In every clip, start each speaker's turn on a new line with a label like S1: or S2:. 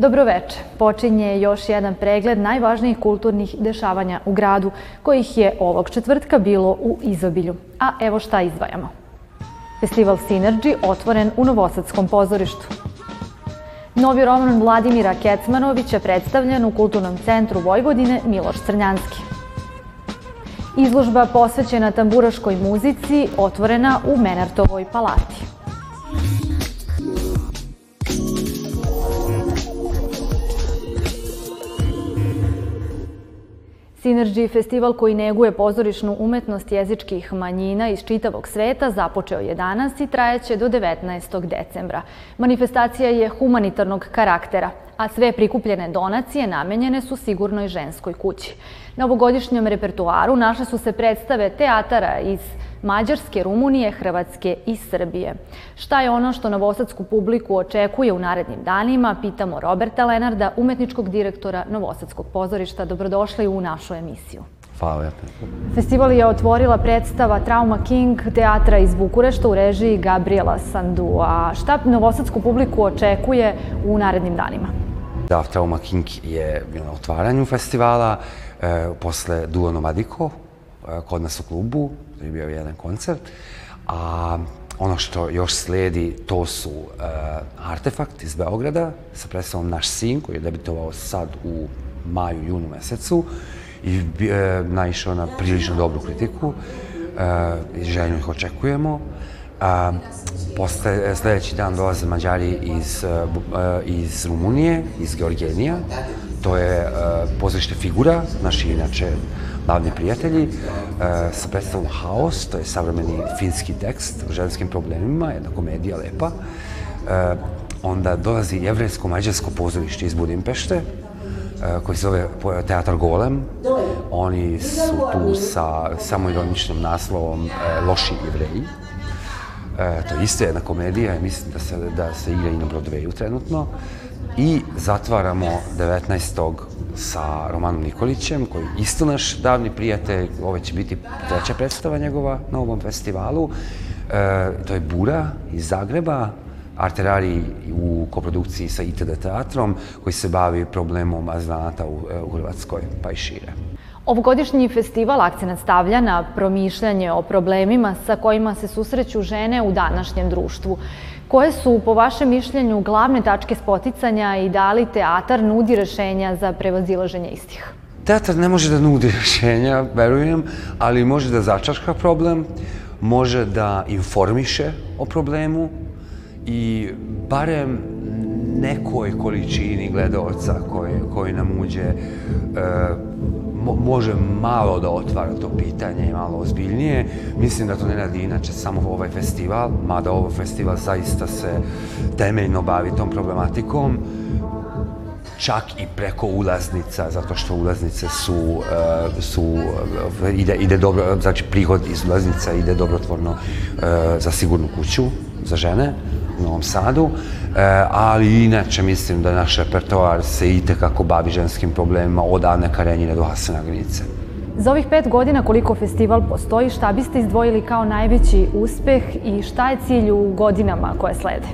S1: Dobroveče. Počinje još jedan pregled najvažnijih kulturnih dešavanja u gradu, kojih je ovog četvrtka bilo u izobilju. A evo šta izdvajamo. Festival Synergy otvoren u Novosadskom pozorištu. Novi roman Vladimira Kecmanovića predstavljen u Kulturnom centru Vojvodine Miloš Crnjanski. Izložba posvećena tamburaškoj muzici otvorena u Menartovoj palati. Synergy festival koji neguje pozorišnu umetnost jezičkih manjina iz čitavog sveta započeo je danas i trajeće do 19. decembra. Manifestacija je humanitarnog karaktera, a sve prikupljene donacije namenjene su sigurnoj ženskoj kući. Na ovogodišnjem repertuaru naše su se predstave teatara iz Mađarske, Rumunije, Hrvatske i Srbije. Šta je ono što novosadsku publiku očekuje u narednim danima, pitamo Roberta Lenarda, umetničkog direktora Novosadskog pozorišta. Dobrodošli u našu emisiju.
S2: Hvala.
S1: Festival je otvorila predstava Trauma King teatra iz Bukurešta u režiji Gabriela Sandu. A šta novosadsku publiku očekuje u narednim danima?
S2: Da, Trauma King je bio na otvaranju festivala e, posle Duo Nomadiko, e, kod nas u klubu, to je bio jedan koncert. A ono što još sledi, to su uh, Artefakt iz Beograda sa predstavom Naš sin, koji je debitovao sad u maju, junu mesecu i uh, naišao na prilično dobru kritiku uh, i željno ih očekujemo. A, posle, sledeći dan dolaze Mađari iz, uh, iz Rumunije, iz Georgenija. To je pozorište Figura, naši inače glavni prijatelji, sa predstavom Haos, to je savremeni finski tekst o ženskim problemima, jedna komedija lepa. Uh, onda dolazi jevrejsko-mađarsko pozorište iz Budimpešte, uh, koji se zove Teatar Golem. Oni su tu sa samoironičnim naslovom uh, Loši jevreji. E, to je isto jedna komedija mislim da se, da se igra i na Broadwayu trenutno. I zatvaramo 19 sa Romanom Nikolićem, koji je isto naš davni prijatelj. Ovo će biti treća predstava njegova na ovom festivalu. E, to je Bura iz Zagreba, Arterari u koprodukciji sa ITD teatrom, koji se bavi problemom azanata u, e, u Hrvatskoj, pa i šire.
S1: Ovogodišnji festival akcenat stavlja na promišljanje o problemima sa kojima se susreću žene u današnjem društvu. Koje su, po vašem mišljenju, glavne tačke spoticanja i da li teatar nudi rešenja za prevazilaženje istih?
S2: Teatar ne može da nudi rešenja, verujem, ali može da začaška problem, može da informiše o problemu i barem nekoj količini gledalca koji, koji nam uđe e, može malo da otvara to pitanje malo ozbiljnije. Mislim da to ne radi inače samo ovaj festival, mada ovo festival zaista se temeljno bavi tom problematikom čak i preko ulaznica, zato što ulaznice su, uh, su uh, ide, ide dobro, znači prihod iz ulaznica ide dobrotvorno uh, za sigurnu kuću, za žene Novom Sadu, e, ali inače mislim da naš repertoar se i tekako bavi ženskim problemima od Ane Karenjine do Hasana Grinice.
S1: Za ovih pet godina koliko festival postoji, šta biste izdvojili kao najveći uspeh i šta je cilj u godinama koje slede?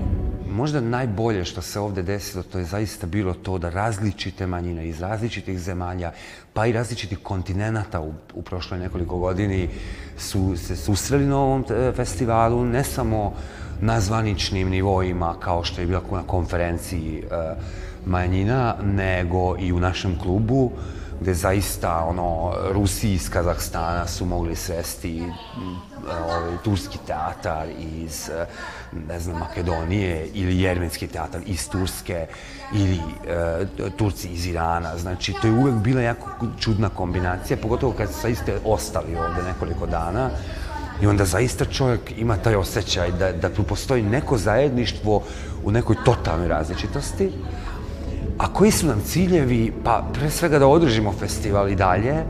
S2: Možda najbolje što se ovde desilo, to je zaista bilo to da različite manjine iz različitih zemalja, pa i različitih kontinenta u, u prošloj nekoliko godini su se susreli na ovom e, festivalu, ne samo na zvaničnim nivoima kao što je bila na konferenciji e, manjina, nego i u našem klubu gde zaista ono Rusi iz Kazahstana su mogli sresti ovaj, turski teatar iz ne znam Makedonije ili jermenski teatar iz Turske ili e, Turci iz Irana. Znači to je uvek bila jako čudna kombinacija, pogotovo kad zaista ostali ovde nekoliko dana. I onda zaista čovjek ima taj osjećaj da, da tu postoji neko zajedništvo u nekoj totalnoj različitosti. A koji su nam ciljevi? Pa pre svega da održimo festival i dalje. E,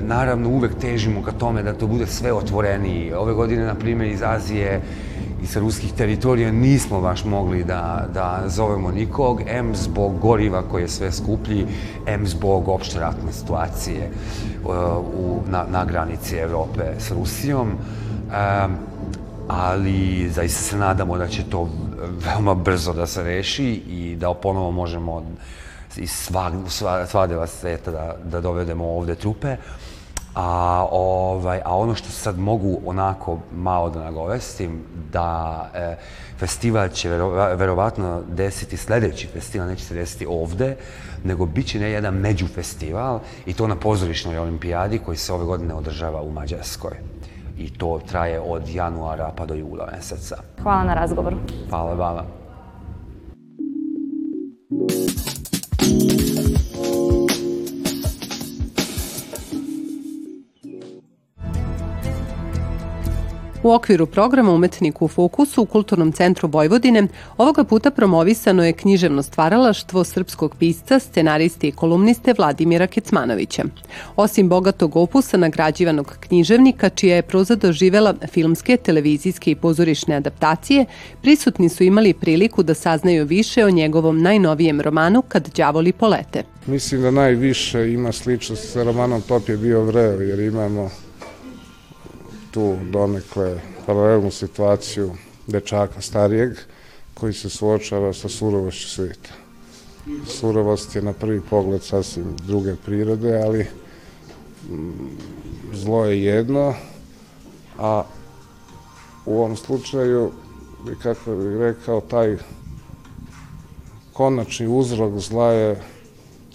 S2: naravno uvek težimo ka tome da to bude sve otvoreniji. Ove godine, na primjer, iz Azije i sa ruskih teritorija nismo baš mogli da, da zovemo nikog, M zbog goriva koji je sve skuplji, M zbog opšte ratne situacije uh, u, na, na granici Evrope s Rusijom. Um, ali zaista se nadamo da će to uh, veoma brzo da se reši i da ponovo možemo iz svag, sva, sva dela sveta da, da dovedemo ovde trupe. A, ovaj, a ono što sad mogu onako malo da nagovestim, da e, festival će vero, verovatno desiti sledeći festival, neće se desiti ovde, nego bit će ne jedan međufestival i to na pozorišnoj olimpijadi koji se ove godine održava u Mađarskoj. I to traje od januara pa do jula meseca.
S1: Hvala na razgovoru.
S2: Hvala vama.
S3: U okviru programa Umetnik u fokusu u Kulturnom centru Vojvodine ovoga puta promovisano je književno stvaralaštvo srpskog pisca, scenariste i kolumniste Vladimira Kecmanovića. Osim bogatog opusa nagrađivanog književnika, čija je proza doživela filmske, televizijske i pozorišne adaptacije, prisutni su imali priliku da saznaju više o njegovom najnovijem romanu Kad đavoli polete.
S4: Mislim da najviše ima sličnost sa romanom Top je bio vreo, jer imamo tu donekle paralelnu situaciju dečaka starijeg koji se suočava sa surovošću sveta. Surovost je na prvi pogled sasvim druge prirode, ali mm, zlo je jedno, a u ovom slučaju, kako bih rekao, taj konačni uzrok zla je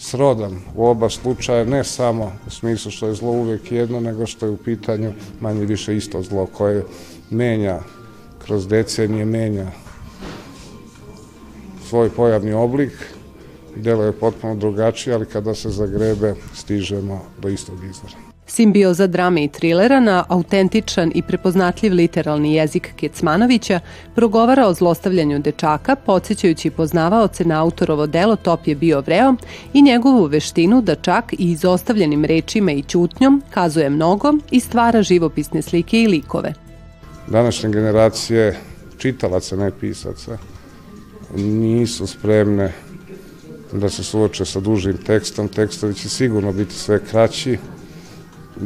S4: srodan u oba slučaja, ne samo u smislu što je zlo uvek jedno, nego što je u pitanju manje više isto zlo koje menja kroz decenije, menja svoj pojavni oblik, delo je potpuno drugačije, ali kada se zagrebe stižemo do istog izvora.
S3: Simbioza drame i trilera na autentičan i prepoznatljiv literalni jezik Kecmanovića progovara o zlostavljanju dečaka, podsjećajući poznavaoce na autorovo delo Top je bio vreo i njegovu veštinu da čak i izostavljenim rečima i ćutnjom kazuje mnogo i stvara živopisne slike i likove.
S4: Današnje generacije čitalaca, ne pisaca, nisu spremne da se suoče sa dužim tekstom. Tekstovi će sigurno biti sve kraći,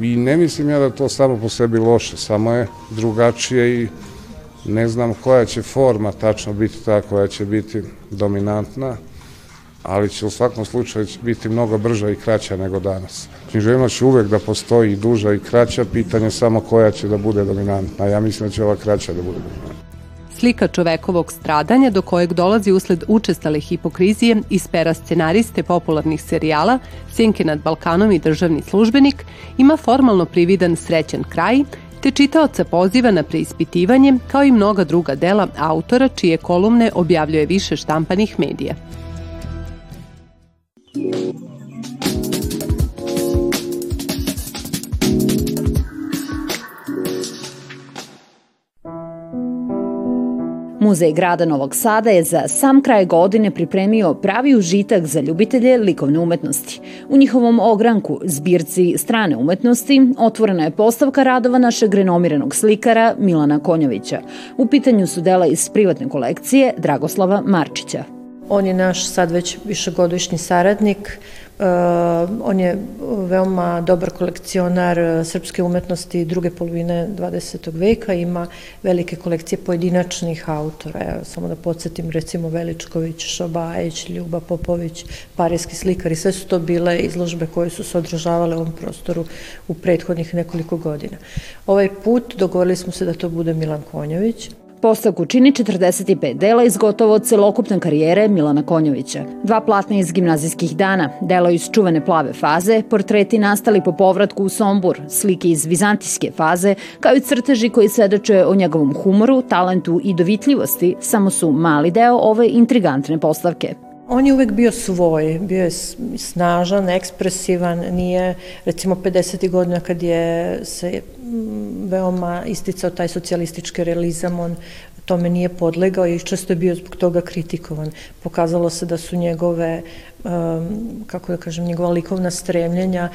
S4: I ne mislim ja da to samo po sebi loše, samo je drugačije i ne znam koja će forma tačno biti ta koja će biti dominantna, ali će u svakom slučaju biti mnogo brža i kraća nego danas. Književnost će uvek da postoji i duža i kraća, pitanje samo koja će da bude dominantna. Ja mislim da će ova kraća da bude dominantna.
S3: Slika čovekovog stradanja do kojeg dolazi usled učestale hipokrizije iz pera scenariste popularnih serijala Sjenke nad Balkanom i državni službenik ima formalno prividan srećan kraj, te čitaoca poziva na preispitivanje kao i mnoga druga dela autora čije kolumne objavljuje više štampanih medija.
S5: Muzej grada Novog Sada je za sam kraj godine pripremio pravi užitak za ljubitelje likovne umetnosti. U njihovom ogranku, zbirci strane umetnosti, otvorena je postavka radova našeg renomiranog slikara Milana Konjovića. U pitanju su dela iz privatne kolekcije Dragoslava Marčića.
S6: On je naš sad već višegodišnji saradnik, on je veoma dobar kolekcionar uh, srpske umetnosti druge polovine 20. veka, ima velike kolekcije pojedinačnih autora. Evo, samo da podsjetim, recimo Veličković, Šobajić, Ljuba Popović, parijski slikari, sve su to bile izložbe koje su se održavale u ovom prostoru u prethodnih nekoliko godina. Ovaj put dogovorili smo se da to bude Milan Konjović,
S5: Postavku čini 45 dela iz gotovo celokupne karijere Milana Konjovića. Dva platna iz gimnazijskih dana, delo iz čuvene plave faze, portreti nastali po povratku u Sombor, slike iz vizantijske faze, kao i crteži koji svedoče o njegovom humoru, talentu i dovitljivosti, samo su mali deo ove intrigantne postavke.
S6: On je uvek bio svoj, bio je snažan, ekspresivan, nije, recimo 50. godina kad je se veoma isticao taj socijalistički realizam, on tome nije podlegao i često je bio zbog toga kritikovan. Pokazalo se da su njegove, kako da kažem, njegova likovna stremljenja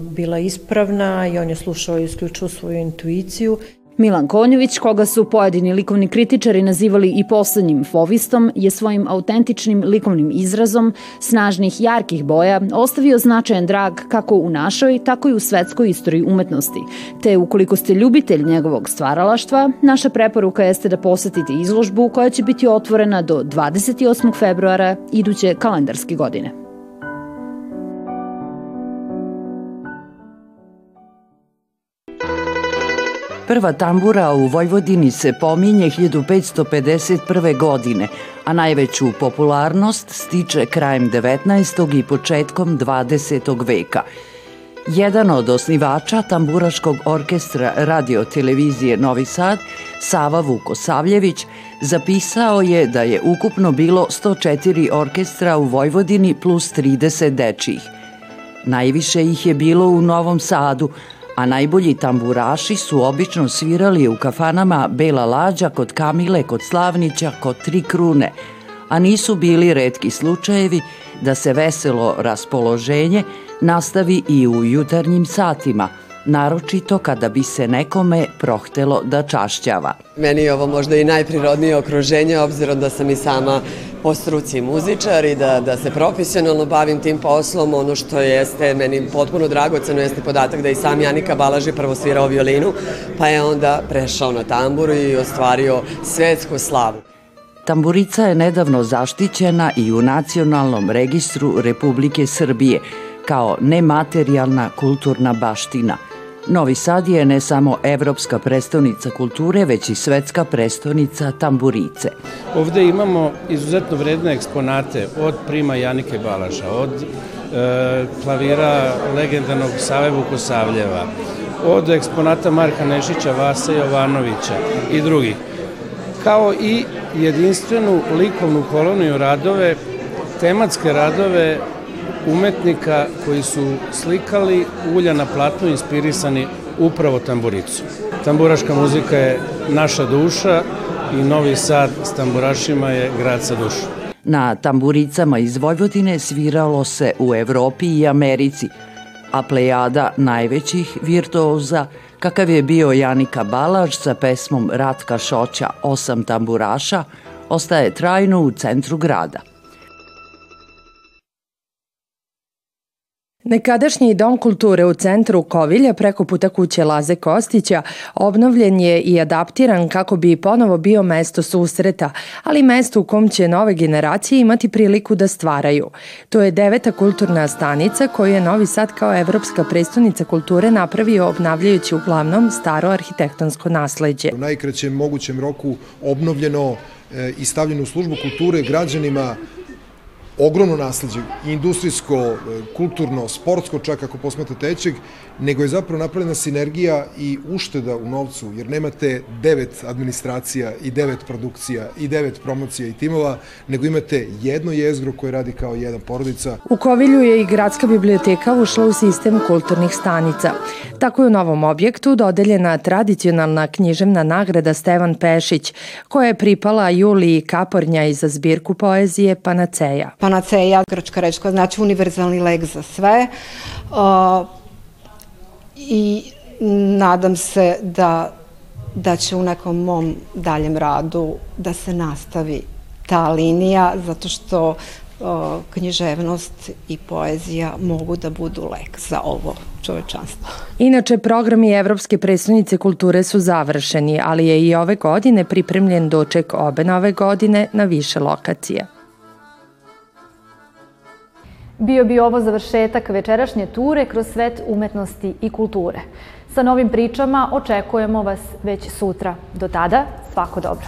S6: bila ispravna i on je slušao isključivo svoju intuiciju
S5: Milan Konjović, koga su pojedini likovni kritičari nazivali i poslednjim fovistom, je svojim autentičnim likovnim izrazom, snažnih, jarkih boja, ostavio značajan drag kako u našoj, tako i u svetskoj istoriji umetnosti. Te ukoliko ste ljubitelj njegovog stvaralaštva, naša preporuka jeste da posetite izložbu koja će biti otvorena do 28. februara iduće kalendarske godine.
S7: Prva tambura u Vojvodini se pominje 1551. godine, a najveću popularnost stiče krajem 19. i početkom 20. veka. Jedan od osnivača tamburaškog orkestra radio televizije Novi Sad, Sava Vukosavljević, zapisao je da je ukupno bilo 104 orkestra u Vojvodini plus 30 dečijih. Najviše ih je bilo u Novom Sadu, a najbolji tamburaši su obično svirali u kafanama Bela Lađa kod Kamile, kod Slavnića, kod Tri Krune, a nisu bili redki slučajevi da se veselo raspoloženje nastavi i u jutarnjim satima – naročito kada bi se nekome prohtelo da čašćava.
S8: Meni je ovo možda i najprirodnije okruženje, obzirom da sam i sama po struci muzičar i da, da se profesionalno bavim tim poslom. Ono što jeste meni potpuno dragoceno jeste podatak da i sam Janika Balaži prvo svirao violinu, pa je onda prešao na tamburu i ostvario svetsku slavu.
S7: Tamburica je nedavno zaštićena i u Nacionalnom registru Republike Srbije kao nematerijalna kulturna baština – Novi Sad je ne samo evropska prestonica kulture, već i svetska prestonica tamburice.
S9: Ovde imamo izuzetno vredne eksponate od prima Janike Balaša, od e, klavira legendarnog Save Vukosavljeva, od eksponata Marka Nešića, Vasa Jovanovića i drugih, kao i jedinstvenu likovnu koloniju radove, tematske radove umetnika koji su slikali ulja na platnu inspirisani upravo tamburicu. Tamburaška muzika je naša duša i Novi Sad s tamburašima je grad sa dušom.
S7: Na tamburicama iz Vojvodine sviralo se u Evropi i Americi, a plejada najvećih virtuoza, kakav je bio Janika Balaš sa pesmom Ratka Šoća Osam tamburaša, ostaje trajno u centru grada.
S10: Nekadašnji dom kulture u centru Kovilja preko puta kuće Laze Kostića obnovljen je i adaptiran kako bi ponovo bio mesto susreta, ali mesto u kom će nove generacije imati priliku da stvaraju. To je deveta kulturna stanica koju je Novi Sad kao evropska prestonica kulture napravio obnavljajući uglavnom staro arhitektonsko nasleđe.
S11: U najkraćem mogućem roku obnovljeno e, i stavljeno u službu kulture građanima ogromno nasledđe, industrijsko, kulturno, sportsko, čak ako posmete tečeg, nego je zapravo napravljena sinergija i ušteda u novcu, jer nemate devet administracija i devet produkcija i devet promocija i timova, nego imate jedno jezgro koje radi kao jedan porodica.
S10: U Kovilju je i gradska biblioteka ušla u sistem kulturnih stanica. Tako je u novom objektu dodeljena tradicionalna književna nagrada Stevan Pešić, koja je pripala Juliji Kapornja za zbirku poezije Panaceja.
S12: Panaceja, grčka reč koja znači univerzalni lek za sve. Uh, I nadam se da, da će u nekom mom daljem radu da se nastavi ta linija, zato što književnost i poezija mogu da budu lek za ovo čovečanstvo.
S10: Inače, programi Evropske predstavnice kulture su završeni, ali je i ove godine pripremljen doček obe nove godine na više lokacije.
S1: Bio bi ovo završetak večerašnje ture kroz svet umetnosti i kulture. Sa novim pričama očekujemo vas već sutra. Do tada, svako dobro.